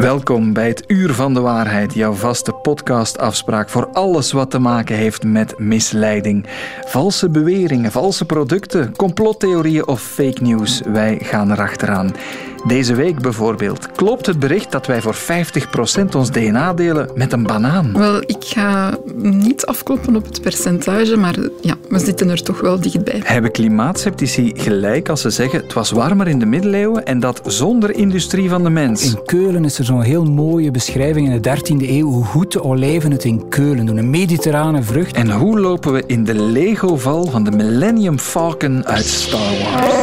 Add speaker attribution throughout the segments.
Speaker 1: Welkom bij het Uur van de Waarheid, jouw vaste podcastafspraak voor alles wat te maken heeft met misleiding. Valse beweringen, valse producten, complottheorieën of fake news. Wij gaan erachteraan. Deze week bijvoorbeeld. Klopt het bericht dat wij voor 50% ons DNA delen met een banaan?
Speaker 2: Wel, ik ga niet afkloppen op het percentage, maar ja, we zitten er toch wel dichtbij.
Speaker 1: Hebben klimaatceptici gelijk als ze zeggen het was warmer in de middeleeuwen en dat zonder industrie van de mens?
Speaker 3: In Keulen is er zo'n heel mooie beschrijving in de 13e eeuw hoe goed de olijven het in Keulen doen. Een mediterrane vrucht.
Speaker 1: En hoe lopen we in de Lego-val van de Millennium Falcon uit Star Wars?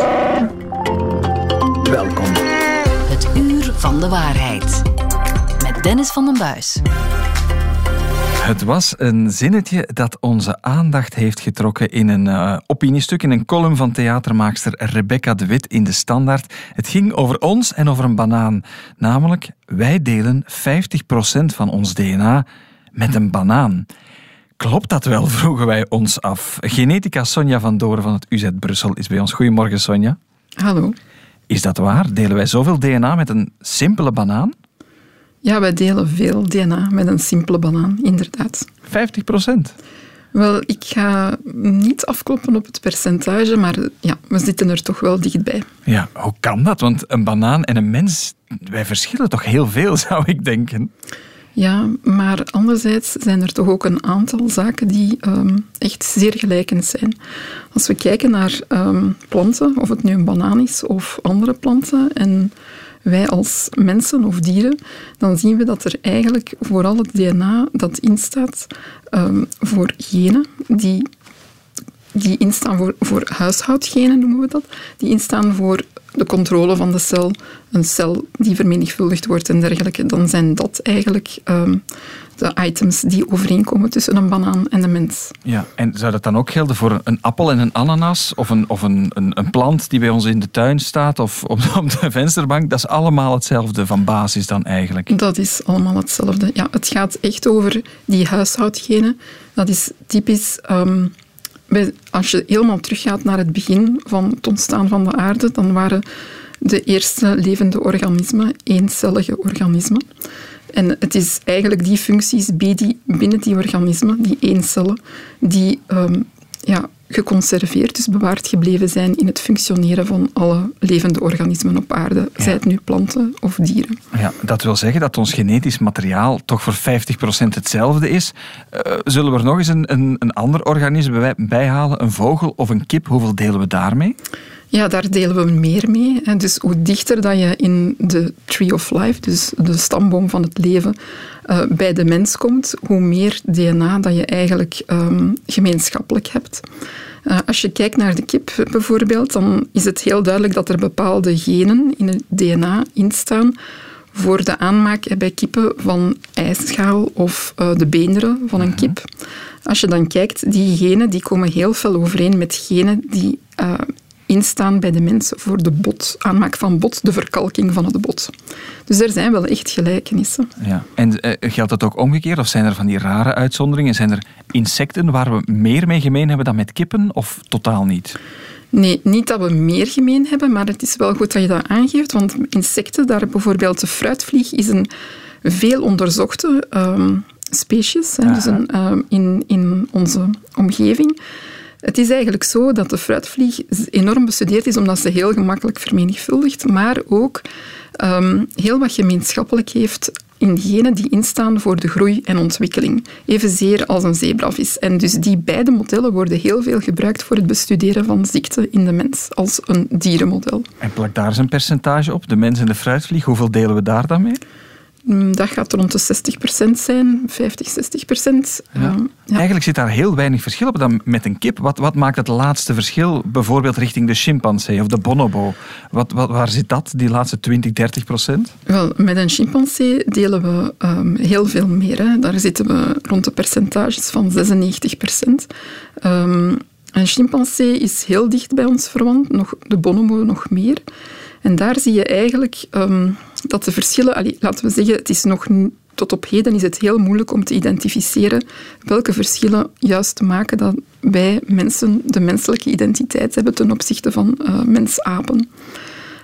Speaker 1: Welkom.
Speaker 4: De Waarheid. Met Dennis van den Buis.
Speaker 1: Het was een zinnetje dat onze aandacht heeft getrokken in een uh, opiniestuk, in een column van theatermaakster Rebecca de Wit in de Standaard. Het ging over ons en over een banaan. Namelijk, wij delen 50% van ons DNA met een banaan. Klopt dat wel, vroegen wij ons af. Genetica Sonja van Doren van het UZ Brussel is bij ons. Goedemorgen, Sonja.
Speaker 2: Hallo.
Speaker 1: Is dat waar? Delen wij zoveel DNA met een simpele banaan?
Speaker 2: Ja, wij delen veel DNA met een simpele banaan, inderdaad.
Speaker 1: 50 procent?
Speaker 2: Wel, ik ga niet afkloppen op het percentage, maar ja, we zitten er toch wel dichtbij.
Speaker 1: Ja, hoe kan dat? Want een banaan en een mens, wij verschillen toch heel veel, zou ik denken.
Speaker 2: Ja, maar anderzijds zijn er toch ook een aantal zaken die um, echt zeer gelijkend zijn. Als we kijken naar um, planten, of het nu een banaan is of andere planten, en wij als mensen of dieren, dan zien we dat er eigenlijk vooral het DNA dat instaat um, voor genen die, die instaan voor, voor huishoudgenen, noemen we dat, die instaan voor de controle van de cel, een cel die vermenigvuldigd wordt en dergelijke, dan zijn dat eigenlijk um, de items die overeenkomen tussen een banaan en de mens.
Speaker 1: Ja, en zou dat dan ook gelden voor een appel en een ananas? Of een, of een, een, een plant die bij ons in de tuin staat of op, op de vensterbank? Dat is allemaal hetzelfde van basis dan eigenlijk?
Speaker 2: Dat is allemaal hetzelfde. Ja, het gaat echt over die huishoudgenen. Dat is typisch... Um, als je helemaal teruggaat naar het begin van het ontstaan van de aarde, dan waren de eerste levende organismen eencellige organismen. En het is eigenlijk die functies binnen die organismen, die eencellen, die um, ja, geconserveerd, dus bewaard gebleven zijn in het functioneren van alle levende organismen op aarde, ja. zij het nu planten of dieren.
Speaker 1: Ja, dat wil zeggen dat ons genetisch materiaal toch voor 50% hetzelfde is. Uh, zullen we er nog eens een, een, een ander organisme bijhalen, een vogel of een kip? Hoeveel delen we daarmee?
Speaker 2: Ja, daar delen we meer mee. Dus hoe dichter dat je in de tree of life, dus de stamboom van het leven, uh, bij de mens komt, hoe meer DNA dat je eigenlijk um, gemeenschappelijk hebt. Uh, als je kijkt naar de kip bijvoorbeeld, dan is het heel duidelijk dat er bepaalde genen in het DNA instaan voor de aanmaak bij kippen van ijsschaal of uh, de beenderen van een kip. Als je dan kijkt, die genen die komen heel veel overeen met genen die uh, instaan bij de mensen voor de bot, aanmaak van bot, de verkalking van het bot. Dus er zijn wel echt gelijkenissen.
Speaker 1: Ja. En uh, geldt dat ook omgekeerd? Of zijn er van die rare uitzonderingen? Zijn er insecten waar we meer mee gemeen hebben dan met kippen? Of totaal niet?
Speaker 2: Nee, niet dat we meer gemeen hebben, maar het is wel goed dat je dat aangeeft. Want insecten, daar bijvoorbeeld de fruitvlieg, is een veel onderzochte um, species. Hè, dus een, um, in, in onze omgeving. Het is eigenlijk zo dat de fruitvlieg enorm bestudeerd is omdat ze heel gemakkelijk vermenigvuldigt, maar ook um, heel wat gemeenschappelijk heeft in genen die instaan voor de groei en ontwikkeling, evenzeer als een zebravis. En dus die beide modellen worden heel veel gebruikt voor het bestuderen van ziekte in de mens, als een dierenmodel.
Speaker 1: En plak daar eens een percentage op, de mens en de fruitvlieg, hoeveel delen we daar dan mee?
Speaker 2: Dat gaat rond de 60% zijn, 50, 60%.
Speaker 1: Ja. Uh, ja. Eigenlijk zit daar heel weinig verschil op dan met een kip. Wat, wat maakt het laatste verschil, bijvoorbeeld richting de chimpansee of de bonobo? Wat, wat, waar zit dat, die laatste 20, 30%?
Speaker 2: Wel, met een chimpansee delen we um, heel veel meer. Hè. Daar zitten we rond de percentages van 96%. Um, een chimpansee is heel dicht bij ons verwant, nog, de bonobo nog meer. En daar zie je eigenlijk um, dat de verschillen, allee, laten we zeggen, het is nog tot op heden is het heel moeilijk om te identificeren welke verschillen juist maken dat wij mensen de menselijke identiteit hebben ten opzichte van uh, mensapen.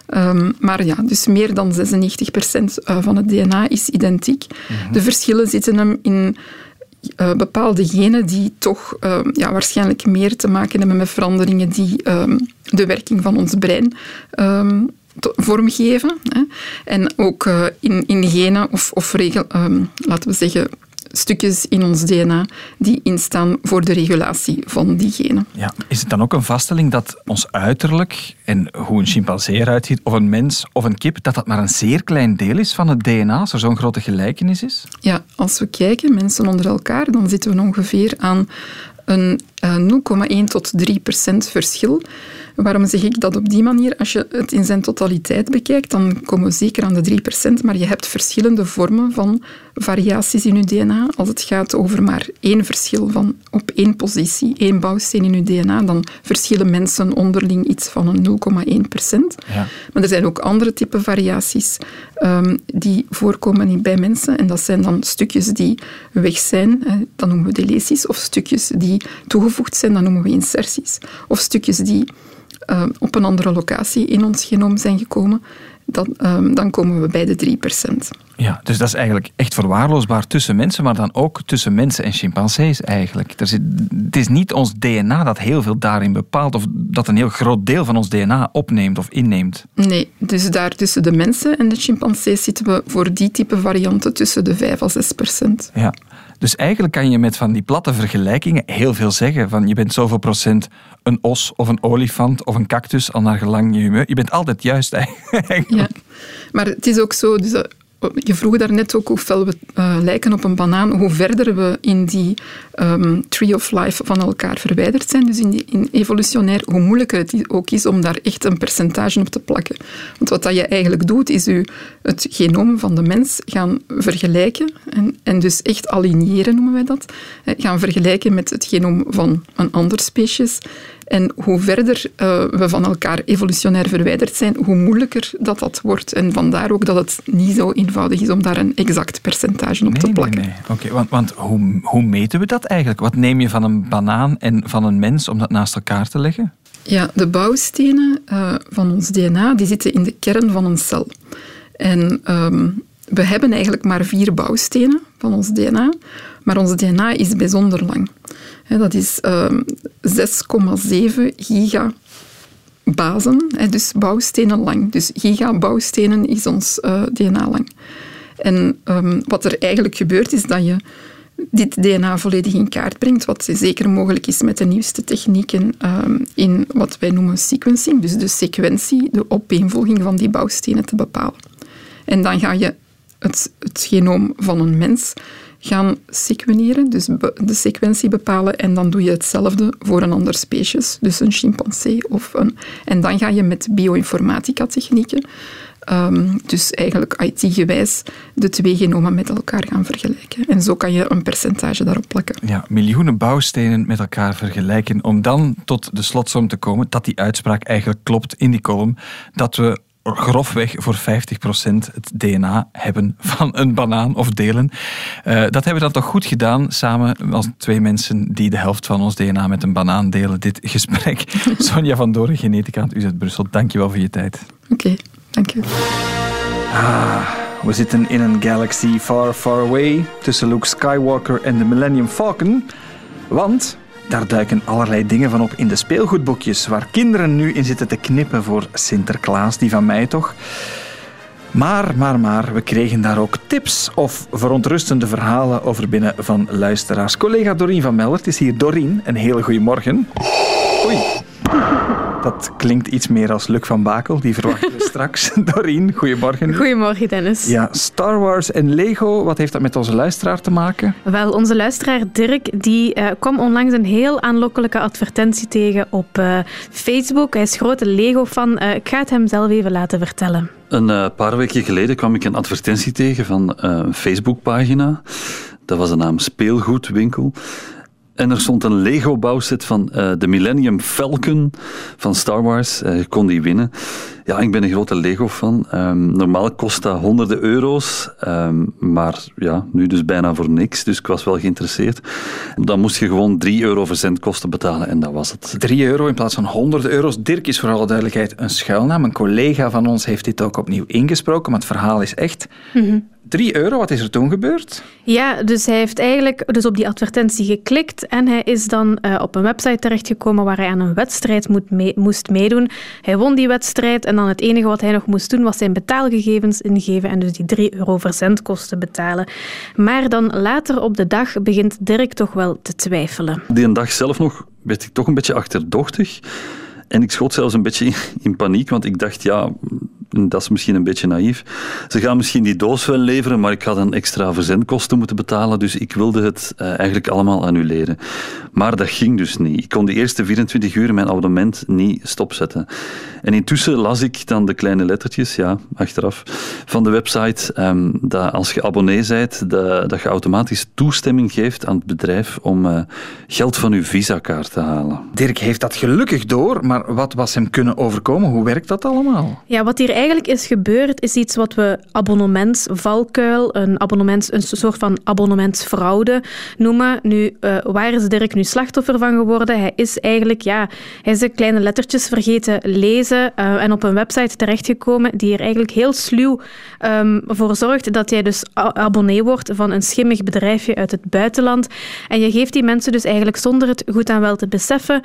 Speaker 2: Ehm, maar ja, dus meer dan 96% van het DNA is identiek. Mhm. De verschillen zitten hem in uh, bepaalde genen die toch ehm, ja, waarschijnlijk meer te maken hebben met veranderingen die ehm, de werking van ons brein um, vormgeven. Hè. En ook uh, in, in genen of, of regel, laten we zeggen, stukjes in ons DNA die instaan voor de regulatie van die genen.
Speaker 1: Ja, is het dan ook een vaststelling dat ons uiterlijk en hoe een chimpansee eruit ziet, of een mens of een kip, dat dat maar een zeer klein deel is van het DNA, als er zo'n grote gelijkenis is?
Speaker 2: Ja, als we kijken, mensen onder elkaar, dan zitten we ongeveer aan een 0,1 eh, tot 3 procent verschil. Waarom zeg ik dat op die manier? Als je het in zijn totaliteit bekijkt, dan komen we zeker aan de 3%, maar je hebt verschillende vormen van variaties in je DNA. Als het gaat over maar één verschil van op één positie, één bouwsteen in je DNA, dan verschillen mensen onderling iets van een 0,1%. Ja. Maar er zijn ook andere type variaties um, die voorkomen bij mensen. En dat zijn dan stukjes die weg zijn, dat noemen we delesies, of stukjes die toegevoegd zijn, dat noemen we inserties. Of stukjes die uh, op een andere locatie in ons genoom zijn gekomen, dan, uh, dan komen we bij de 3%.
Speaker 1: Ja, dus dat is eigenlijk echt verwaarloosbaar tussen mensen, maar dan ook tussen mensen en chimpansees eigenlijk. Er zit, het is niet ons DNA dat heel veel daarin bepaalt, of dat een heel groot deel van ons DNA opneemt of inneemt.
Speaker 2: Nee, dus daar tussen de mensen en de chimpansees zitten we voor die type varianten tussen de 5 à 6 procent.
Speaker 1: Ja. Dus eigenlijk kan je met van die platte vergelijkingen heel veel zeggen. Van je bent zoveel procent een os of een olifant of een cactus, al naar gelang je humeur. Je bent altijd juist eigenlijk.
Speaker 2: Ja, maar het is ook zo, dus je vroeg daarnet ook hoeveel we uh, lijken op een banaan, hoe verder we in die um, tree of life van elkaar verwijderd zijn, dus in, die, in evolutionair, hoe moeilijker het ook is om daar echt een percentage op te plakken. Want wat dat je eigenlijk doet, is u het genoom van de mens gaan vergelijken en, en dus echt aligneren, noemen wij dat, gaan vergelijken met het genoom van een ander species en hoe verder uh, we van elkaar evolutionair verwijderd zijn, hoe moeilijker dat dat wordt. En vandaar ook dat het niet zo eenvoudig is om daar een exact percentage op te plakken. Nee,
Speaker 1: nee. Oké, want, want hoe, hoe meten we dat eigenlijk? Wat neem je van een banaan en van een mens om dat naast elkaar te leggen?
Speaker 2: Ja, de bouwstenen uh, van ons DNA die zitten in de kern van een cel. En um, we hebben eigenlijk maar vier bouwstenen van ons DNA, maar ons DNA is bijzonder lang. Dat is 6,7 ehm, giga bazen, dus bouwstenen lang. Dus gigabouwstenen is ons eh, DNA lang. En um, wat er eigenlijk gebeurt is dat je dit DNA volledig in kaart brengt, wat zeker mogelijk is met de nieuwste technieken um, in wat wij noemen sequencing, dus de sequentie, de opeenvolging van die bouwstenen te bepalen. En dan ga je het, het genoom van een mens gaan sequeneren, dus de sequentie bepalen en dan doe je hetzelfde voor een ander species, dus een chimpansee of een... En dan ga je met bioinformatica technieken, um, dus eigenlijk IT-gewijs, de twee genomen met elkaar gaan vergelijken. En zo kan je een percentage daarop plakken.
Speaker 1: Ja, miljoenen bouwstenen met elkaar vergelijken om dan tot de slotsom te komen dat die uitspraak eigenlijk klopt in die column, dat we grofweg voor 50% het DNA hebben van een banaan of delen. Uh, dat hebben we dan toch goed gedaan, samen als twee mensen die de helft van ons DNA met een banaan delen, dit gesprek. Sonja van Doren, genetica aan het UZ Brussel, dankjewel voor je tijd.
Speaker 2: Oké, okay, dank je.
Speaker 1: Ah, we zitten in een galaxy far, far away tussen Luke Skywalker en de Millennium Falcon. Want daar duiken allerlei dingen van op in de speelgoedboekjes, waar kinderen nu in zitten te knippen voor Sinterklaas, die van mij toch. Maar, maar, maar, we kregen daar ook tips of verontrustende verhalen over binnen van luisteraars. Collega Dorien van Mellert is hier. Dorien, een hele goede morgen. Oei. Dat klinkt iets meer als Luc van Bakel, die verwachten we straks. Doreen, goedemorgen.
Speaker 5: Goedemorgen, Dennis.
Speaker 1: Ja, Star Wars en Lego, wat heeft dat met onze luisteraar te maken?
Speaker 5: Wel, onze luisteraar Dirk die, uh, kwam onlangs een heel aanlokkelijke advertentie tegen op uh, Facebook. Hij is grote Lego-fan. Uh, ik ga het hem zelf even laten vertellen.
Speaker 6: Een paar weken geleden kwam ik een advertentie tegen van een Facebookpagina. Dat was de naam Speelgoedwinkel. En er stond een Lego-bouwset van uh, de Millennium Falcon van Star Wars. Uh, kon die winnen. Ja, ik ben een grote Lego-fan. Ehm, normaal kost dat honderden euro's, ehm, maar ja, nu dus bijna voor niks. Dus ik was wel geïnteresseerd. Dan moest je gewoon 3 euro verzendkosten betalen en dat was het.
Speaker 1: 3 euro in plaats van 100 euro's. Dirk is voor alle duidelijkheid een schuilnaam. Een collega van ons heeft dit ook opnieuw ingesproken, maar het verhaal is echt. 3 euro, wat is er toen gebeurd?
Speaker 5: Ja, dus hij heeft eigenlijk dus op die advertentie geklikt en hij is dan uh, op een website terechtgekomen waar hij aan een wedstrijd moet mee, moest meedoen. Hij won die wedstrijd en dan het enige wat hij nog moest doen was zijn betaalgegevens ingeven en dus die 3 euro verzendkosten betalen. Maar dan later op de dag begint Dirk toch wel te twijfelen.
Speaker 6: Die dag zelf nog werd ik toch een beetje achterdochtig. En ik schoot zelfs een beetje in paniek, want ik dacht, ja, dat is misschien een beetje naïef. Ze gaan misschien die doos wel leveren, maar ik ga dan extra verzendkosten moeten betalen, dus ik wilde het uh, eigenlijk allemaal annuleren. Maar dat ging dus niet. Ik kon de eerste 24 uur mijn abonnement niet stopzetten. En intussen las ik dan de kleine lettertjes, ja, achteraf, van de website, um, dat als je abonnee bent, dat, dat je automatisch toestemming geeft aan het bedrijf om uh, geld van uw visakaart te halen.
Speaker 1: Dirk heeft dat gelukkig door, maar wat was hem kunnen overkomen? Hoe werkt dat allemaal?
Speaker 5: Ja, wat hier eigenlijk is gebeurd, is iets wat we abonnementsvalkuil, een, abonnements, een soort van abonnementsfraude noemen. Nu, uh, waar is Dirk nu slachtoffer van geworden? Hij is eigenlijk, ja, hij is de kleine lettertjes vergeten lezen uh, en op een website terechtgekomen die er eigenlijk heel sluw um, voor zorgt dat jij dus abonnee wordt van een schimmig bedrijfje uit het buitenland. En je geeft die mensen dus eigenlijk zonder het goed aan wel te beseffen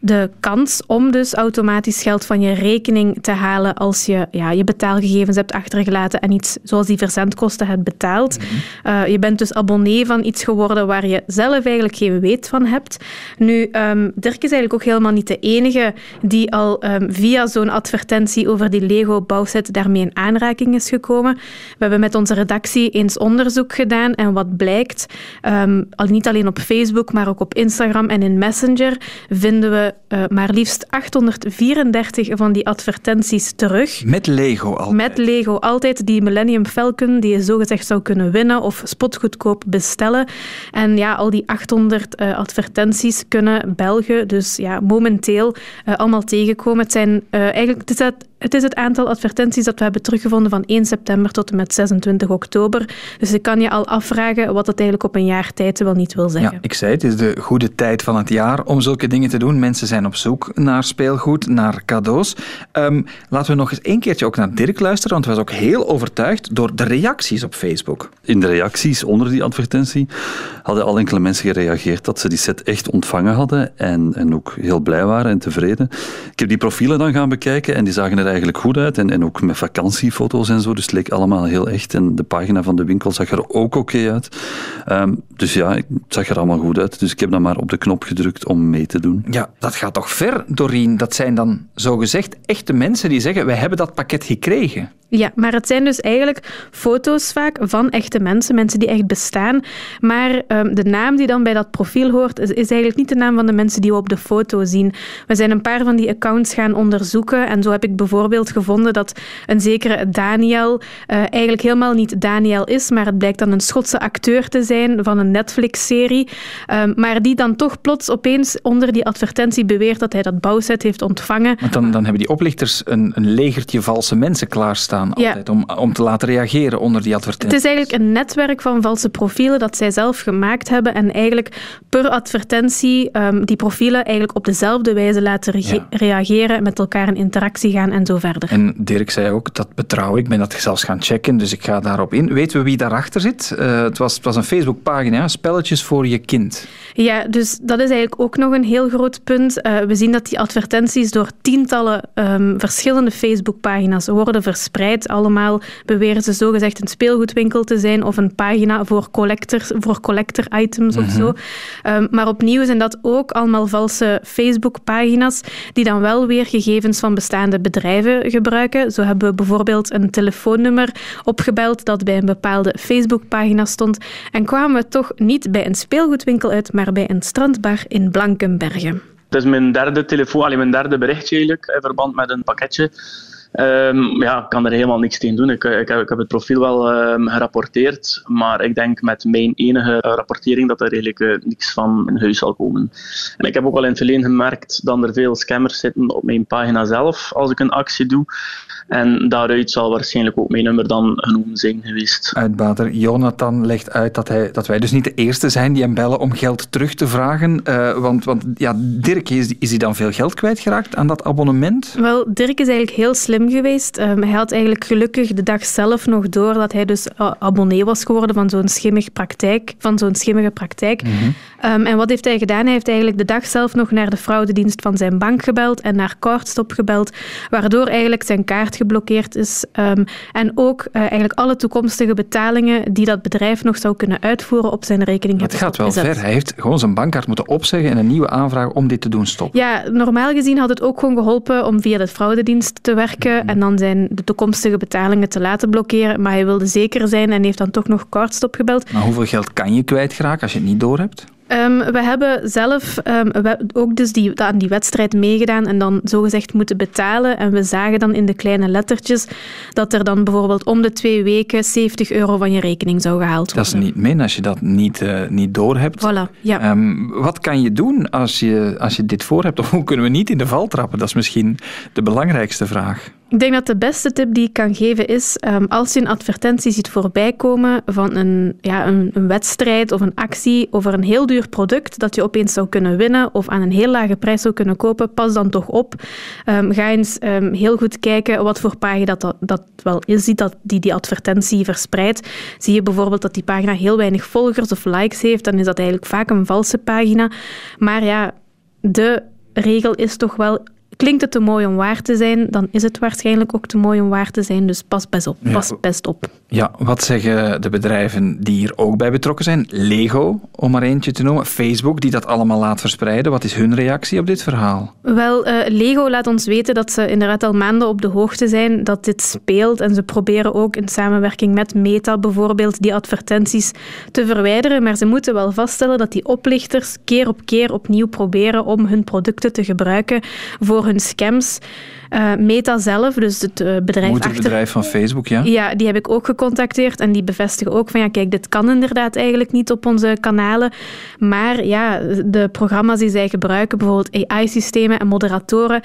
Speaker 5: de kans om dus automatisch geld van je rekening te halen als je ja, je betaalgegevens hebt achtergelaten en iets zoals die verzendkosten hebt betaald. uh, je bent dus abonnee van iets geworden waar je zelf eigenlijk geen weet van hebt. Nu, um, Dirk is eigenlijk ook helemaal niet de enige die al um, via zo'n advertentie over die Lego-bouwset daarmee in aanraking is gekomen. We hebben met onze redactie eens onderzoek gedaan en wat blijkt, um, niet alleen op Facebook, maar ook op Instagram en in Messenger vinden we uh, maar liefst 834 van die advertenties terug.
Speaker 1: Met Lego altijd?
Speaker 5: Met Lego altijd. Die Millennium Falcon die je zogezegd zou kunnen winnen of spotgoedkoop bestellen. En ja, al die 800 uh, advertenties kunnen Belgen dus ja, momenteel uh, allemaal tegenkomen. Het, zijn, eigenlijk, het is het is het aantal advertenties dat we hebben teruggevonden van 1 september tot en met 26 oktober. Dus ik kan je al afvragen wat het eigenlijk op een jaar tijd wel niet wil zeggen.
Speaker 1: Ja, ik zei het is de goede tijd van het jaar om zulke dingen te doen. Mensen zijn op zoek naar speelgoed, naar cadeaus. Um, laten we nog eens één keertje ook naar Dirk luisteren, want hij was ook heel overtuigd door de reacties op Facebook.
Speaker 6: In de reacties onder die advertentie hadden al enkele mensen gereageerd dat ze die set echt ontvangen hadden en, en ook heel blij waren en tevreden. Ik heb die profielen dan gaan bekijken en die zagen er eigenlijk goed uit. En, en ook met vakantiefoto's en zo. Dus het leek allemaal heel echt. En de pagina van de winkel zag er ook oké uit. Um, dus ja, het zag er allemaal goed uit. Dus ik heb dan maar op de knop gedrukt om mee te doen.
Speaker 1: Ja, dat gaat toch ver, Doreen? Dat zijn dan zogezegd echte mensen die zeggen: wij hebben dat pakket gekregen.
Speaker 5: Ja, maar het zijn dus eigenlijk foto's vaak van echte mensen, mensen die echt bestaan. Maar um, de naam die dan bij dat profiel hoort, is, is, eigenlijk niet de naam van de mensen die we op de foto zien. We zijn een paar van die accounts gaan onderzoeken en zo heb ik bijvoorbeeld gevonden dat een zekere Daniel uh, eigenlijk helemaal niet Daniel is, maar het blijkt dan een Schotse acteur te zijn van een Netflix-serie, um, maar die dan toch plots opeens onder die advertentie beweert dat hij dat bouwset heeft ontvangen.
Speaker 1: Want dan, dan hebben die oplichters een, een legertje valse mensen klaarstaan altijd, ja. om, om te laten reageren onder die advertenties.
Speaker 5: Het is eigenlijk een netwerk van valse profielen dat zij zelf gemaakt hebben en eigenlijk per advertentie um, die profielen eigenlijk op dezelfde wijze laten ja. reageren, met elkaar in interactie gaan en zo verder.
Speaker 1: En Dirk zei ook, dat betrouw ik, ben dat zelfs gaan checken, dus ik ga daarop in. Weten we wie daarachter zit? Uh, het, was, het was een Facebookpagina, spelletjes voor je kind.
Speaker 5: Ja, dus dat is eigenlijk ook nog een heel groot punt. Uh, we zien dat die advertenties door tientallen um, verschillende Facebookpagina's worden verspreid allemaal beweren ze zogezegd een speelgoedwinkel te zijn of een pagina voor, collectors, voor collector items mm -hmm. of zo. Um, maar opnieuw zijn dat ook allemaal valse Facebook-pagina's die dan wel weer gegevens van bestaande bedrijven gebruiken. Zo hebben we bijvoorbeeld een telefoonnummer opgebeld dat bij een bepaalde Facebook-pagina stond en kwamen we toch niet bij een speelgoedwinkel uit, maar bij een strandbar in Blankenbergen.
Speaker 7: Het is mijn derde telefoon, alleen mijn derde berichtje eigenlijk, in verband met een pakketje Um, ja, ik kan er helemaal niks tegen doen. Ik, ik, heb, ik heb, het profiel wel um, gerapporteerd, maar ik denk met mijn enige rapportering dat er eigenlijk uh, niks van in huis zal komen. En ik heb ook al in het verleden gemerkt dat er veel scammers zitten op mijn pagina zelf als ik een actie doe. En daaruit zal waarschijnlijk ook mijn nummer dan genoemd zijn geweest.
Speaker 1: Uitbater Jonathan legt uit dat, hij, dat wij dus niet de eerste zijn die hem bellen om geld terug te vragen. Uh, want, want ja, Dirk, is, is hij dan veel geld kwijtgeraakt aan dat abonnement?
Speaker 5: Wel, Dirk is eigenlijk heel slim geweest. Um, hij had eigenlijk gelukkig de dag zelf nog door dat hij dus uh, abonnee was geworden van zo'n schimmige praktijk. Van zo'n schimmige praktijk. Mm. Um, en wat heeft hij gedaan? Hij heeft eigenlijk de dag zelf nog naar de fraudedienst van zijn bank gebeld en naar Cardstop gebeld, waardoor eigenlijk zijn kaart geblokkeerd is. Um, en ook uh, eigenlijk alle toekomstige betalingen die dat bedrijf nog zou kunnen uitvoeren op zijn rekening
Speaker 1: Het gaat wel ver. Hij heeft gewoon zijn bankkaart moeten opzeggen en een nieuwe aanvraag om dit te doen stoppen.
Speaker 5: Ja, normaal gezien had het ook gewoon geholpen om via de fraudedienst te werken mm -hmm. en dan zijn de toekomstige betalingen te laten blokkeren. Maar hij wilde zeker zijn en heeft dan toch nog Cardstop gebeld.
Speaker 1: Maar hoeveel geld kan je kwijtraken als je het niet doorhebt?
Speaker 5: Um, we hebben zelf um, we ook dus die, aan die wedstrijd meegedaan en dan zogezegd moeten betalen. En we zagen dan in de kleine lettertjes dat er dan bijvoorbeeld om de twee weken 70 euro van je rekening zou gehaald worden.
Speaker 1: Dat is niet min als je dat niet, uh, niet doorhebt.
Speaker 5: Voilà, ja.
Speaker 1: Um, wat kan je doen als je, als je dit voor hebt? Of hoe kunnen we niet in de val trappen? Dat is misschien de belangrijkste vraag.
Speaker 5: Ik denk dat de beste tip die ik kan geven is, um, als je een advertentie ziet voorbij komen van een, ja, een, een, wedstrijd of een actie over een heel duur product dat je opeens zou kunnen winnen of aan een heel lage prijs zou kunnen kopen, pas dan toch op. Um, ga eens um, heel goed kijken wat voor pagina dat, dat wel is, dat die die advertentie verspreidt. Zie je bijvoorbeeld dat die pagina heel weinig volgers of likes heeft, dan is dat eigenlijk vaak een valse pagina. Maar ja, de regel is toch wel Klinkt het te mooi om waar te zijn, dan is het waarschijnlijk ook te mooi om waar te zijn. Dus pas best op. Pas ja. best op.
Speaker 1: Ja, wat zeggen de bedrijven die hier ook bij betrokken zijn? Lego, om maar eentje te noemen. Facebook, die dat allemaal laat verspreiden. Wat is hun reactie op dit verhaal?
Speaker 5: Wel, uh, Lego laat ons weten dat ze inderdaad al maanden op de hoogte zijn dat dit speelt. En ze proberen ook in samenwerking met Meta bijvoorbeeld die advertenties te verwijderen. Maar ze moeten wel vaststellen dat die oplichters keer op keer opnieuw proberen om hun producten te gebruiken voor hun scams. Uh, Meta zelf, dus het uh, bedrijf
Speaker 1: Moederbedrijf
Speaker 5: achter...
Speaker 1: van Facebook, ja?
Speaker 5: Ja, die heb ik ook gecontacteerd en die bevestigen ook van ja, kijk, dit kan inderdaad eigenlijk niet op onze kanalen. Maar ja, de programma's die zij gebruiken, bijvoorbeeld AI-systemen en moderatoren,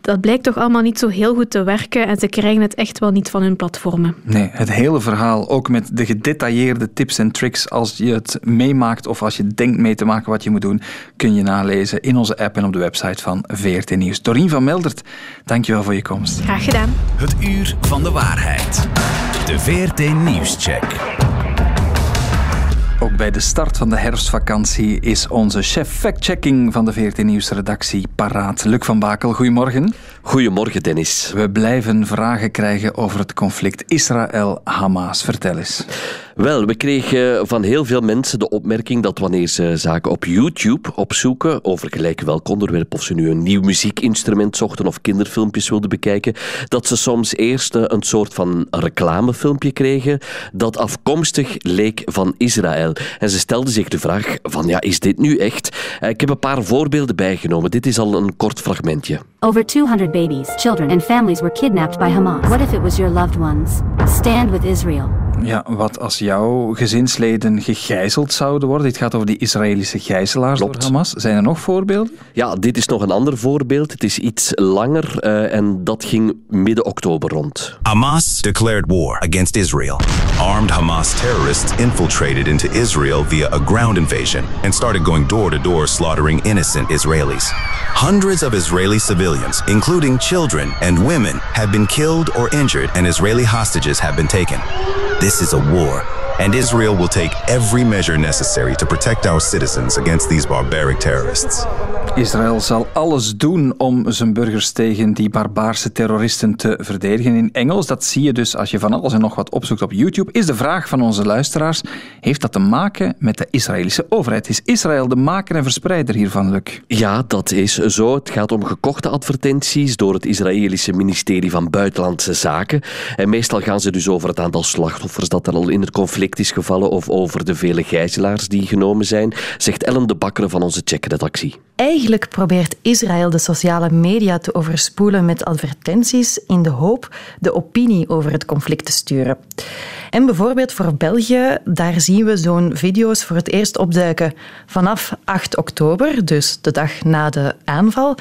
Speaker 5: dat blijkt toch allemaal niet zo heel goed te werken en ze krijgen het echt wel niet van hun platformen.
Speaker 1: Nee, het hele verhaal, ook met de gedetailleerde tips en tricks als je het meemaakt of als je denkt mee te maken wat je moet doen, kun je nalezen in onze app en op de website van VRT Nieuws. Dorien van Meldert, dankjewel voor je komst.
Speaker 5: Graag gedaan.
Speaker 8: Het uur van de waarheid. De VRT Nieuwscheck.
Speaker 1: Ook bij de start van de herfstvakantie is onze chef fact-checking van de VRT Nieuwsredactie paraat. Luc van Bakel, goedemorgen.
Speaker 9: Goedemorgen, Dennis.
Speaker 1: We blijven vragen krijgen over het conflict Israël-Hamas. Vertel eens.
Speaker 9: Wel, we kregen van heel veel mensen de opmerking dat wanneer ze zaken op YouTube opzoeken over gelijk welk onderwerp, of ze nu een nieuw muziekinstrument zochten of kinderfilmpjes wilden bekijken, dat ze soms eerst een soort van reclamefilmpje kregen dat afkomstig leek van Israël. En ze stelden zich de vraag van ja, is dit nu echt? Ik heb een paar voorbeelden bijgenomen. Dit is al een kort fragmentje.
Speaker 10: Over 200 babies, children and families were kidnapped by Hamas. What if it was your loved ones? Stand with Israel.
Speaker 1: Ja, wat als jouw gezinsleden gegijzeld zouden worden? Dit gaat over die Israëlische gijzelaars
Speaker 9: Klopt.
Speaker 1: door Hamas. Zijn er nog voorbeelden?
Speaker 9: Ja, dit is nog een ander voorbeeld. Het is iets langer uh, en dat ging midden oktober rond.
Speaker 8: Hamas declared war against Israel. Armed Hamas terrorists infiltrated into Israel via a ground invasion and started going door to door slaughtering innocent Israelis. Hundreds of Israeli civilians, including children and women, have been killed or injured and Israeli hostages have been taken. This is a war, and Israel will take every measure necessary to protect our citizens against these barbaric terrorists.
Speaker 1: Israël zal alles doen om zijn burgers tegen die barbaarse terroristen te verdedigen. In Engels, dat zie je dus als je van alles en nog wat opzoekt op YouTube, is de vraag van onze luisteraars. heeft dat te maken met de Israëlische overheid. Is Israël de maker en verspreider hiervan, Luc?
Speaker 9: Ja, dat is zo. Het gaat om gekochte advertenties door het Israëlische ministerie van Buitenlandse Zaken. En meestal gaan ze dus over het aantal slachtoffers dat er al in het conflict is gevallen of over de vele gijzelaars die genomen zijn, zegt Ellen de Bakker van onze checkredactie.
Speaker 11: Eigenlijk probeert Israël de sociale media te overspoelen met advertenties in de hoop de opinie over het conflict te sturen. En bijvoorbeeld voor België, daar zien we zo'n video's voor het eerst opduiken vanaf 8 oktober, dus de dag na de aanval.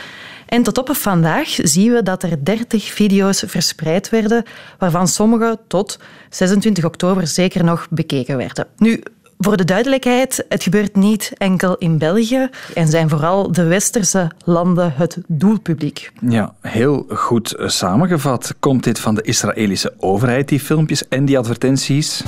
Speaker 11: En tot op vandaag zien we dat er 30 video's verspreid werden, waarvan sommige tot 26 oktober zeker nog bekeken werden. Nu, voor de duidelijkheid, het gebeurt niet enkel in België en zijn vooral de westerse landen het doelpubliek.
Speaker 1: Ja, heel goed samengevat. Komt dit van de Israëlische overheid, die filmpjes en die advertenties?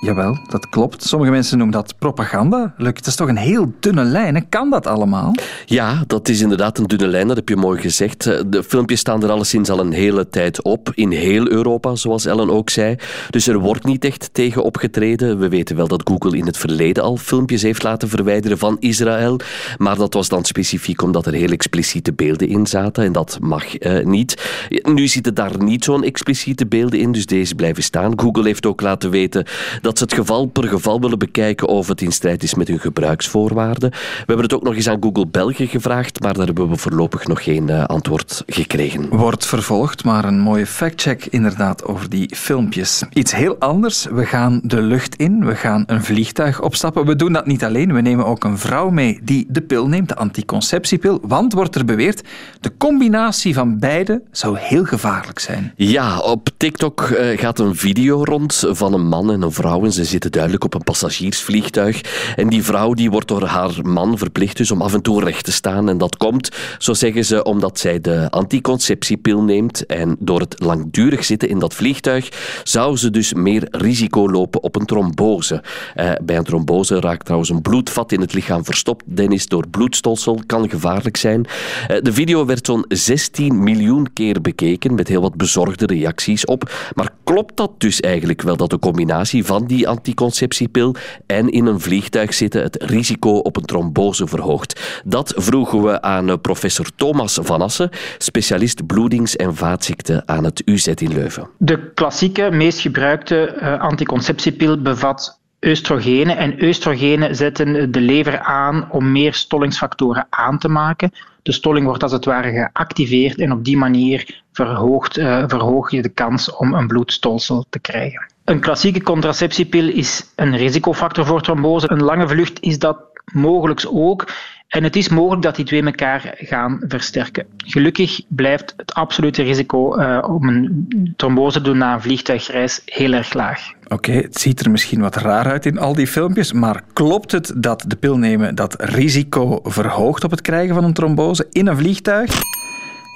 Speaker 1: Jawel, dat klopt. Sommige mensen noemen dat propaganda. Luc, het is toch een heel dunne lijn. Kan dat allemaal?
Speaker 9: Ja, dat is inderdaad een dunne lijn, dat heb je mooi gezegd. De filmpjes staan er alleszins al een hele tijd op, in heel Europa, zoals Ellen ook zei. Dus er wordt niet echt tegen opgetreden. We weten wel dat Google in het verleden al filmpjes heeft laten verwijderen van Israël, maar dat was dan specifiek omdat er heel expliciete beelden in zaten en dat mag eh, niet. Nu zitten daar niet zo'n expliciete beelden in, dus deze blijven staan. Google heeft ook laten weten ze het geval per geval willen bekijken of het in strijd is met hun gebruiksvoorwaarden. We hebben het ook nog eens aan Google België gevraagd, maar daar hebben we voorlopig nog geen uh, antwoord gekregen.
Speaker 1: Wordt vervolgd, maar een mooie factcheck inderdaad over die filmpjes. Iets heel anders, we gaan de lucht in, we gaan een vliegtuig opstappen. We doen dat niet alleen, we nemen ook een vrouw mee die de pil neemt, de anticonceptiepil, want wordt er beweerd, de combinatie van beide zou heel gevaarlijk zijn.
Speaker 9: Ja, op TikTok uh, gaat een video rond van een man en een vrouw ze zitten duidelijk op een passagiersvliegtuig. En die vrouw die wordt door haar man verplicht dus om af en toe recht te staan. En dat komt, zo zeggen ze, omdat zij de anticonceptiepil neemt. En door het langdurig zitten in dat vliegtuig zou ze dus meer risico lopen op een trombose. Eh, bij een trombose raakt trouwens een bloedvat in het lichaam verstopt. Dennis door bloedstolsel kan gevaarlijk zijn. Eh, de video werd zo'n 16 miljoen keer bekeken met heel wat bezorgde reacties op. Maar klopt dat dus eigenlijk wel dat de combinatie van die anticonceptiepil en in een vliegtuig zitten het risico op een trombose verhoogt. Dat vroegen we aan eh, professor Thomas Van Assen, specialist bloedings- en vaatziekten aan het UZ in Leuven.
Speaker 12: De klassieke, meest gebruikte uh, anticonceptiepil bevat oestrogenen. En oestrogenen zetten de lever aan om meer stollingsfactoren aan te maken. De stolling wordt als het ware geactiveerd en op die manier verhoogt, uh, verhoog je de kans om een bloedstolsel te krijgen. Een klassieke contraceptiepil is een risicofactor voor trombose. Een lange vlucht is dat mogelijk ook. En het is mogelijk dat die twee elkaar gaan versterken. Gelukkig blijft het absolute risico uh, om een trombose te doen na een vliegtuigreis heel erg laag.
Speaker 1: Oké, het ziet er misschien wat raar uit in al die filmpjes, maar klopt het dat de pil nemen dat risico verhoogt op het krijgen van een trombose in een vliegtuig?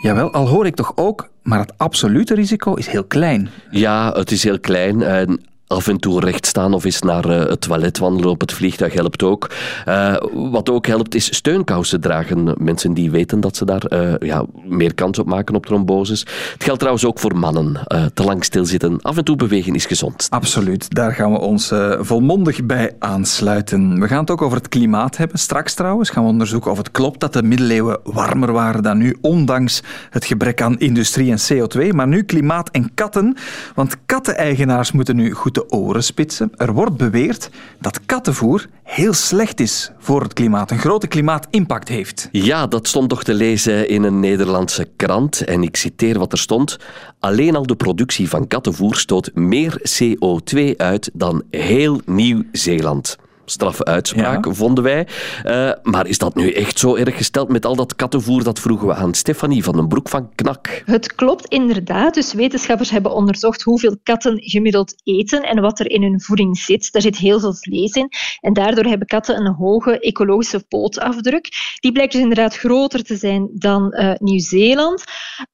Speaker 1: Jawel, al hoor ik toch ook, maar het absolute risico is heel klein.
Speaker 9: Ja, het is heel klein. En af en toe recht staan of eens naar uh, het toilet wandelen op het vliegtuig helpt ook. Uh, wat ook helpt is steunkousen dragen. Mensen die weten dat ze daar uh, ja, meer kans op maken op tromboses. Het geldt trouwens ook voor mannen. te lang stilzitten, af en toe bewegen is gezond.
Speaker 1: Absoluut, daar gaan we ons volmondig bij aansluiten. We gaan het ook over het klimaat hebben. Straks trouwens gaan we onderzoeken of het klopt dat de middeleeuwen warmer waren dan nu, ondanks het gebrek aan industrie en CO2. Maar nu klimaat en katten, want katteneigenaars moeten nu goed de spitsen. Er wordt beweerd dat kattenvoer heel slecht is voor het klimaat, een grote klimaatimpact heeft.
Speaker 9: Ja, dat stond toch te lezen in een Nederlandse krant. En ik citeer wat er stond. Alleen al de productie van kattenvoer stoot meer CO2 uit dan heel Nieuw-Zeeland straffe uitspraak, ja. vonden wij. Uh, maar is dat nu echt zo erg gesteld met al dat kattenvoer? Dat vroegen we aan Stefanie van den Broek van Knak.
Speaker 13: Het klopt inderdaad. Dus wetenschappers hebben onderzocht hoeveel katten gemiddeld eten en wat er in hun voeding zit. Daar zit heel veel vlees in. En daardoor hebben katten een hoge ecologische pootafdruk. Die blijkt dus inderdaad groter te zijn dan uh, Nieuw-Zeeland.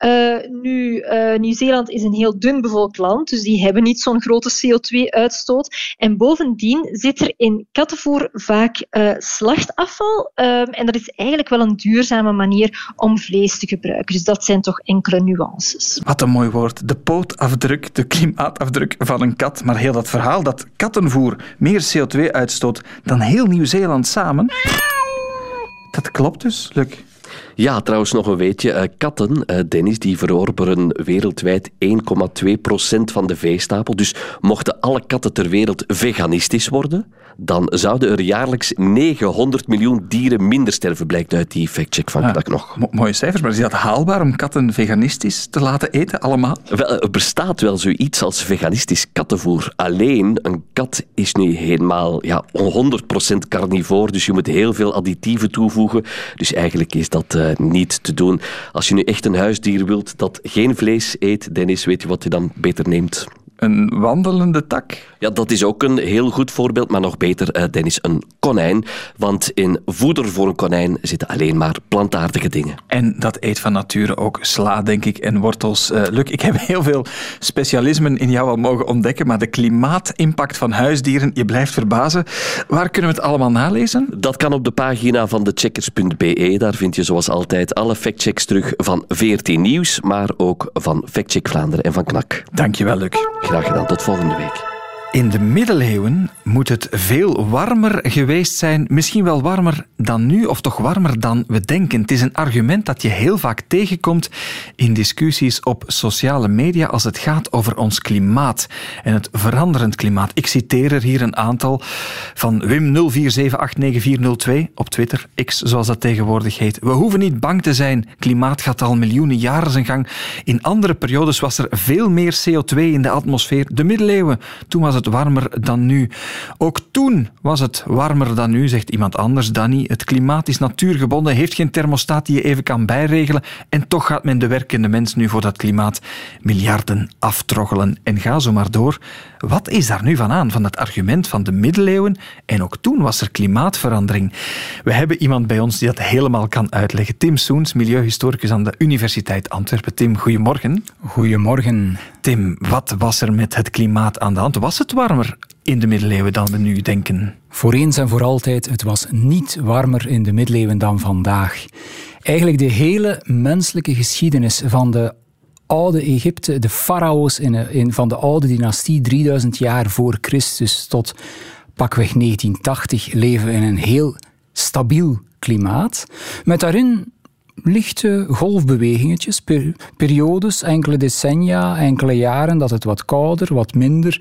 Speaker 13: Uh, nu, Nieuw-Zeeland is een heel dun bevolkt land, dus die hebben niet zo'n grote CO2-uitstoot. En bovendien zit er in kattenvoer vaak uh, slachtafval. Ehm, en dat is eigenlijk wel een duurzame manier om vlees te gebruiken. Dus dat zijn toch enkele nuances.
Speaker 1: Wat een mooi woord. De pootafdruk, de klimaatafdruk van een kat. Maar heel dat verhaal dat kattenvoer meer CO2 uitstoot dan heel Nieuw-Zeeland samen. Dat klopt dus, Luc.
Speaker 9: Ja, trouwens nog een weetje. Uh, katten, uh, Dennis, die verorberen wereldwijd 1,2% van de veestapel. Dus mochten alle katten ter wereld veganistisch worden, dan zouden er jaarlijks 900 miljoen dieren minder sterven, blijkt uit die factcheck van ja, nog.
Speaker 1: mooie cijfers, maar is dat haalbaar om katten veganistisch te laten eten, allemaal?
Speaker 9: Wel, er bestaat wel zoiets als veganistisch kattenvoer. Alleen, een kat is nu helemaal ja, 100% carnivoor, dus je moet heel veel additieven toevoegen. Dus eigenlijk is dat uh, niet te doen. Als je nu echt een huisdier wilt dat geen vlees eet, Dennis, weet je wat je dan beter neemt?
Speaker 1: Een wandelende tak?
Speaker 9: Ja, dat is ook een heel goed voorbeeld, maar nog beter, uh, Dennis, een konijn. Want in voeder voor een konijn zitten alleen maar plantaardige dingen.
Speaker 1: En dat eet van nature ook sla, denk ik, en wortels. Uh, Luc, ik heb heel veel specialismen in jou al mogen ontdekken, maar de klimaatimpact van huisdieren, je blijft verbazen. Waar kunnen we het allemaal nalezen?
Speaker 9: Dat kan op de pagina van checkers.be. Daar vind je zoals altijd alle factchecks terug van VRT Nieuws, maar ook van Factcheck Vlaanderen en van KNAK.
Speaker 1: Dankjewel, Luc.
Speaker 9: Graag gedaan, tot volgende week.
Speaker 1: In de middeleeuwen moet het veel warmer geweest zijn, misschien wel warmer dan nu, of toch warmer dan we denken. Het is een argument dat je heel vaak tegenkomt in discussies op sociale media als het gaat over ons klimaat en het veranderend klimaat. Ik citeer er hier een aantal van Wim 04789402 op Twitter, X zoals dat tegenwoordig heet. We hoeven niet bang te zijn, klimaat gaat al miljoenen jaren zijn gang. In andere periodes was er veel meer CO2 in de atmosfeer. De middeleeuwen, toen was het warmer dan nu. Ook toen was het warmer dan nu, zegt iemand anders, Danny. Het klimaat is natuurgebonden, heeft geen thermostaat die je even kan bijregelen. En toch gaat men de werkende mens nu voor dat klimaat miljarden aftroggelen. En ga zo maar door. Wat is daar nu van aan, van het argument van de middeleeuwen? En ook toen was er klimaatverandering. We hebben iemand bij ons die dat helemaal kan uitleggen. Tim Soens, milieuhistoricus aan de Universiteit Antwerpen. Tim, goedemorgen.
Speaker 3: Goedemorgen.
Speaker 1: Tim, wat was er met het klimaat aan de hand? Was het warmer in de middeleeuwen dan we nu denken?
Speaker 3: Voor eens en voor altijd, het was niet warmer in de middeleeuwen dan vandaag. Eigenlijk de hele menselijke geschiedenis van de oude Egypte, de farao's in, in, van de oude dynastie, 3000 jaar voor Christus tot pakweg 1980, leven in een heel stabiel klimaat. Met daarin lichte golfbewegingetjes, periodes, enkele decennia, enkele jaren dat het wat kouder, wat minder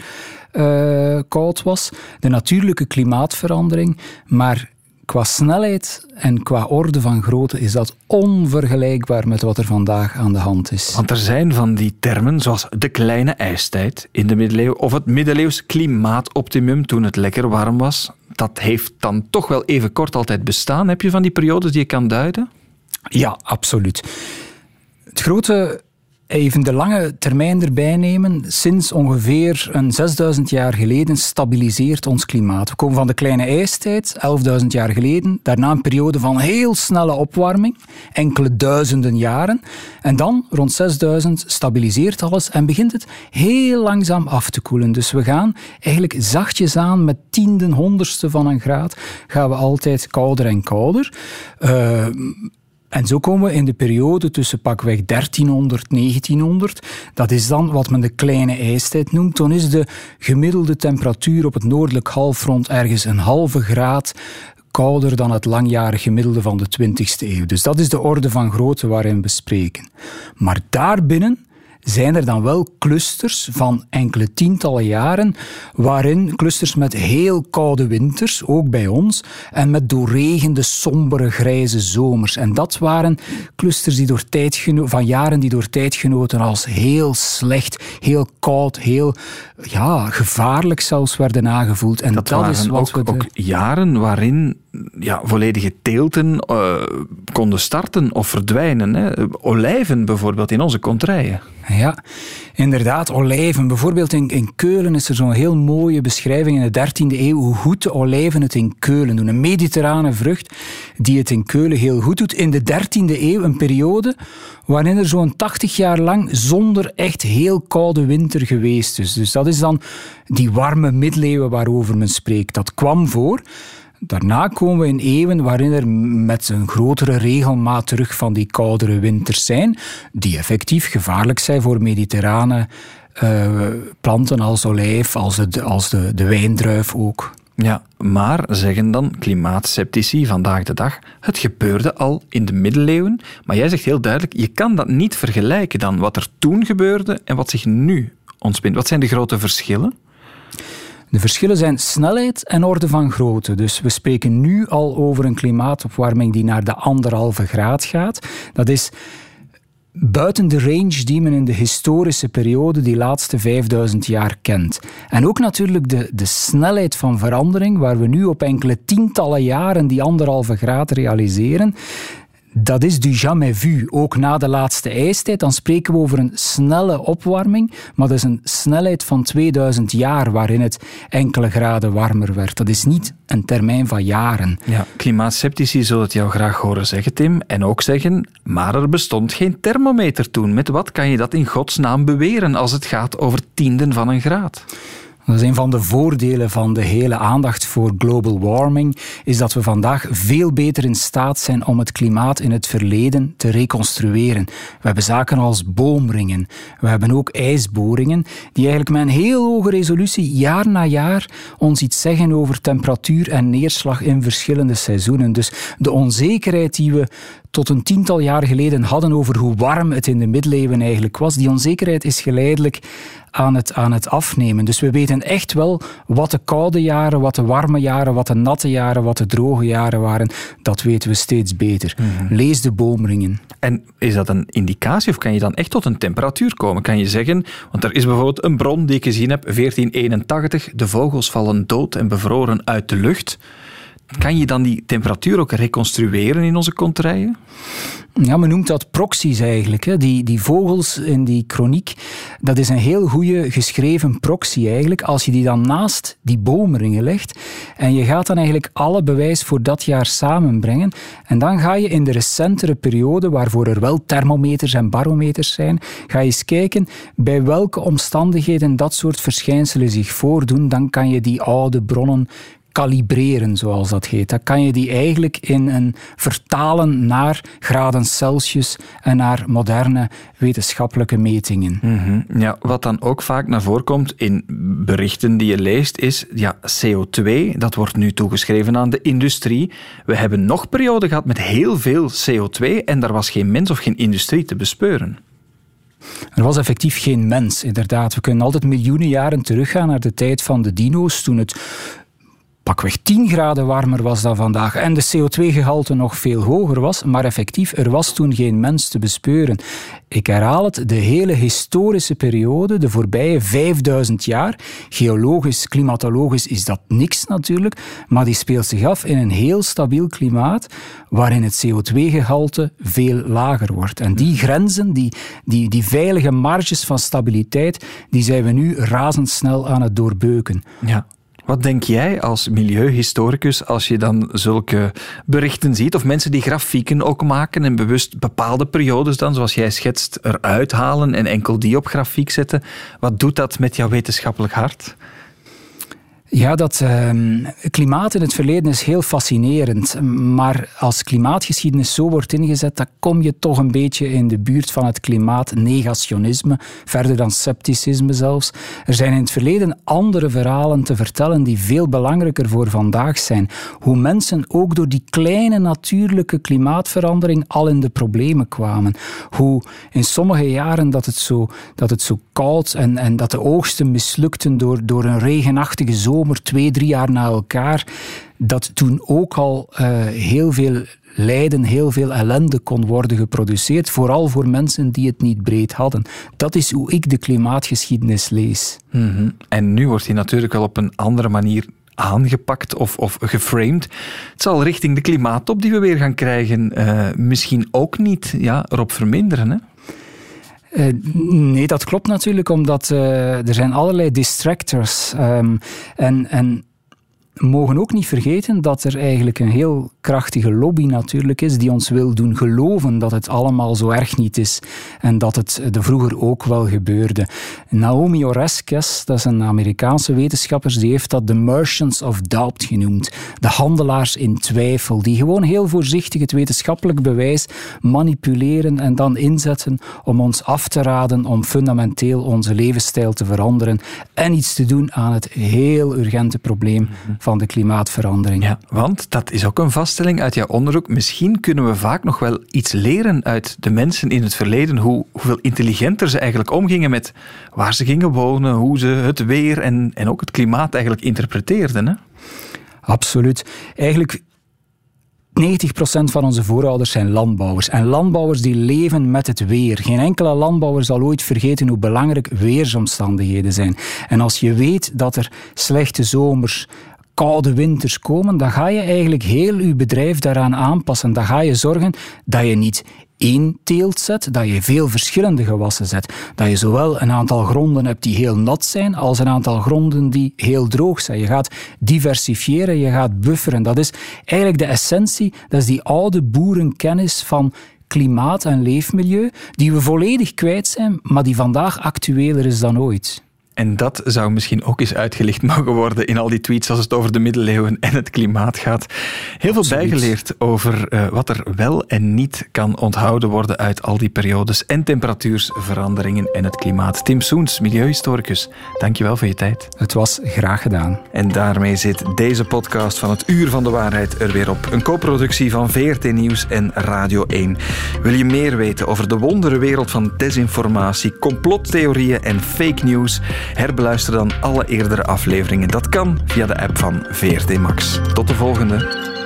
Speaker 3: uh, koud was. De natuurlijke klimaatverandering, maar qua snelheid en qua orde van grootte is dat onvergelijkbaar met wat er vandaag aan de hand is.
Speaker 1: Want er zijn van die termen zoals de kleine ijstijd in de middeleeuwen of het middeleeuws klimaatoptimum toen het lekker warm was. Dat heeft dan toch wel even kort altijd bestaan. Heb je van die periodes die je kan duiden?
Speaker 3: Ja, absoluut. Het grote Even de lange termijn erbij nemen. Sinds ongeveer een 6000 jaar geleden stabiliseert ons klimaat. We komen van de kleine ijstijd, 11.000 jaar geleden. Daarna een periode van heel snelle opwarming, enkele duizenden jaren. En dan, rond 6000, stabiliseert alles en begint het heel langzaam af te koelen. Dus we gaan eigenlijk zachtjes aan met tienden, honderdste van een graad, gaan we altijd kouder en kouder. Uh, en zo komen we in de periode tussen pakweg 1300 1900. Dat is dan wat men de kleine ijstijd noemt. Dan is de gemiddelde temperatuur op het noordelijk halfrond ergens een halve graad kouder dan het langjarig gemiddelde van de 20e eeuw. Dus dat is de orde van grootte waarin we spreken. Maar daarbinnen zijn er dan wel clusters van enkele tientallen jaren, waarin clusters met heel koude winters, ook bij ons, en met doorregende, sombere, grijze zomers. En dat waren clusters die door van jaren die door tijdgenoten als heel slecht, heel koud, heel ja, gevaarlijk zelfs werden aangevoeld.
Speaker 1: En dat, dat waren is wat ook, ook jaren waarin ja, volledige teelten uh, konden starten of verdwijnen. Hè. Olijven bijvoorbeeld in onze kontrijen.
Speaker 3: Ja, inderdaad, olijven. Bijvoorbeeld in, in Keulen is er zo'n heel mooie beschrijving in de 13e eeuw hoe goed de olijven het in Keulen doen. Een mediterrane vrucht die het in Keulen heel goed doet. In de 13e eeuw een periode waarin er zo'n 80 jaar lang zonder echt heel koude winter geweest is. Dus dat is dan die warme middeleeuwen waarover men spreekt. Dat kwam voor. Daarna komen we in eeuwen waarin er met een grotere regelmaat terug van die koudere winters zijn, die effectief gevaarlijk zijn voor mediterrane uh, planten als olijf, als, de, als de, de wijndruif ook.
Speaker 1: Ja, maar zeggen dan klimaatceptici vandaag de dag, het gebeurde al in de middeleeuwen, maar jij zegt heel duidelijk, je kan dat niet vergelijken dan wat er toen gebeurde en wat zich nu ontspint. Wat zijn de grote verschillen?
Speaker 3: De verschillen zijn snelheid en orde van grootte. Dus we spreken nu al over een klimaatopwarming die naar de anderhalve graad gaat. Dat is buiten de range die men in de historische periode, die laatste 5000 jaar, kent. En ook natuurlijk de, de snelheid van verandering, waar we nu op enkele tientallen jaren die anderhalve graad realiseren dat is du jamais vu. Ook na de laatste ijstijd, dan spreken we over een snelle opwarming, maar dat is een snelheid van 2000 jaar waarin het enkele graden warmer werd. Dat is niet een termijn van jaren.
Speaker 1: Ja, zullen het jou graag horen zeggen, Tim, en ook zeggen, maar er bestond geen thermometer toen. Met wat kan je dat in godsnaam beweren als het gaat over tienden van een graad?
Speaker 3: Dat is een van de voordelen van de hele aandacht voor global warming, is dat we vandaag veel beter in staat zijn om het klimaat in het verleden te reconstrueren. We hebben zaken als boomringen, we hebben ook ijsboringen, die eigenlijk met een heel hoge resolutie jaar na jaar ons iets zeggen over temperatuur en neerslag in verschillende seizoenen. Dus de onzekerheid die we tot een tiental jaar geleden hadden over hoe warm het in de middeleeuwen eigenlijk was, die onzekerheid is geleidelijk aan het, aan het afnemen. Dus we weten echt wel wat de koude jaren, wat de warme jaren, wat de natte jaren, wat de droge jaren waren. Dat weten we steeds beter. Mhm. Lees de boomringen.
Speaker 1: En is dat een indicatie of kan je dan echt tot een temperatuur komen? Kan je zeggen, want er is bijvoorbeeld een bron die ik gezien heb, 1481, de vogels vallen dood en bevroren uit de lucht. Kan je dan die temperatuur ook reconstrueren in onze kontrijen?
Speaker 3: Ja, men noemt dat proxies eigenlijk. Hè. Die, die vogels in die chroniek, dat is een heel goede geschreven proxy eigenlijk. Als je die dan naast die boomringen legt en je gaat dan eigenlijk alle bewijs voor dat jaar samenbrengen en dan ga je in de recentere periode, waarvoor er wel thermometers en barometers zijn, ga je eens kijken bij welke omstandigheden dat soort verschijnselen zich voordoen. Dan kan je die oude bronnen kalibreren, zoals dat heet. Dan kan je die eigenlijk in een vertalen naar graden Celsius en naar moderne wetenschappelijke metingen.
Speaker 1: Mhm. Ja, wat dan ook vaak naar voren komt in berichten die je leest, is ja, CO2, dat wordt nu toegeschreven aan de industrie. We hebben nog perioden gehad met heel veel CO2 en daar was geen mens of geen industrie te bespeuren.
Speaker 3: Er was effectief geen mens, inderdaad. We kunnen altijd miljoenen jaren teruggaan naar de tijd van de dino's, toen het pakweg 10 graden warmer was dan vandaag en de CO2-gehalte nog veel hoger was, maar effectief, er was toen geen mens te bespeuren. Ik herhaal het, de hele historische periode, de voorbije 5000 jaar, geologisch, klimatologisch is dat niks natuurlijk, maar die speelt zich af in een heel stabiel klimaat waarin het CO2-gehalte veel lager wordt. En die grenzen, die, die, die veilige marges van stabiliteit, die zijn we nu razendsnel aan het doorbeuken.
Speaker 1: Ja. Wat denk jij als milieuhistoricus als je dan zulke berichten ziet? Of mensen die grafieken ook maken en bewust bepaalde periodes dan, zoals jij schetst, eruit halen en enkel die op grafiek zetten. Wat doet dat met jouw wetenschappelijk hart?
Speaker 3: Ja, dat uh, klimaat in het verleden is heel fascinerend. Maar als klimaatgeschiedenis zo wordt ingezet, dan kom je toch een beetje in de buurt van het klimaatnegationisme, verder dan scepticisme zelfs. Er zijn in het verleden andere verhalen te vertellen die veel belangrijker voor vandaag zijn. Hoe mensen ook door die kleine natuurlijke klimaatverandering al in de problemen kwamen. Hoe in sommige jaren dat het zo, dat het zo koud en, en dat de oogsten mislukten door, door een regenachtige zomer zomer, twee, drie jaar na elkaar, dat toen ook al uh, heel veel lijden, heel veel ellende kon worden geproduceerd, vooral voor mensen die het niet breed hadden. Dat is hoe ik de klimaatgeschiedenis lees.
Speaker 1: -hmm. En nu wordt die natuurlijk wel op een andere manier aangepakt of, of geframed. Het zal richting de klimaattop die we weer gaan krijgen uh, misschien ook niet ja, erop verminderen. Hè?
Speaker 3: Uh, nee, dat klopt natuurlijk, omdat uh, er zijn allerlei distractors. Um, en, en mogen ook niet vergeten dat er eigenlijk een heel krachtige lobby natuurlijk is die ons wil doen geloven dat het allemaal zo erg niet is en dat het de vroeger ook wel gebeurde. Naomi Oreskes, dat is een Amerikaanse wetenschapper, die heeft dat de merchants of doubt genoemd. De handelaars in twijfel, die gewoon heel voorzichtig het wetenschappelijk bewijs manipuleren en dan inzetten om ons af te raden om fundamenteel onze levensstijl te veranderen en iets te doen aan het heel urgente probleem mhm van de klimaatverandering.
Speaker 1: Ja, want dat is ook een vaststelling uit jouw onderzoek. Misschien kunnen we vaak nog wel iets leren uit de mensen in het verleden, hoe, hoeveel intelligenter ze eigenlijk omgingen met waar ze gingen wonen, hoe ze het weer en, en ook het klimaat eigenlijk interpreteerden. Hè?
Speaker 3: Absoluut. Eigenlijk 90% van onze voorouders zijn landbouwers. En landbouwers die leven met het weer. Geen enkele landbouwer zal ooit vergeten hoe belangrijk weersomstandigheden zijn. En als je weet dat er slechte zomers, koude winters komen, dan ga je eigenlijk heel je bedrijf daaraan aanpassen. Dan ga je zorgen dat je niet één teelt zet, dat je veel verschillende gewassen zet. Dat je zowel een aantal gronden hebt die heel nat zijn, als een aantal gronden die heel droog zijn. Je gaat diversifiëren, je gaat bufferen. Dat is eigenlijk de essentie, dat is die oude boerenkennis van klimaat en leefmilieu, die we volledig kwijt zijn, maar die vandaag actueler is dan ooit.
Speaker 1: En dat zou misschien ook eens uitgelicht mogen worden in al die tweets als het over de middeleeuwen en het klimaat gaat. Heel veel bijgeleerd over uh, wat er wel en niet kan onthouden worden uit al die periodes en temperatuursveranderingen en het klimaat. Tim Soens, milieuhistoricus, dankjewel voor je tijd.
Speaker 3: Het was graag gedaan.
Speaker 1: En daarmee zit deze podcast van het Uur van de Waarheid er weer op. Een co-productie van VRT Nieuws en Radio 1. Wil je meer weten over de wonderenwereld van desinformatie, complottheorieën en fake news? Herbeluister dan alle eerdere afleveringen. Dat kan via de app van VRT Max. Tot de volgende.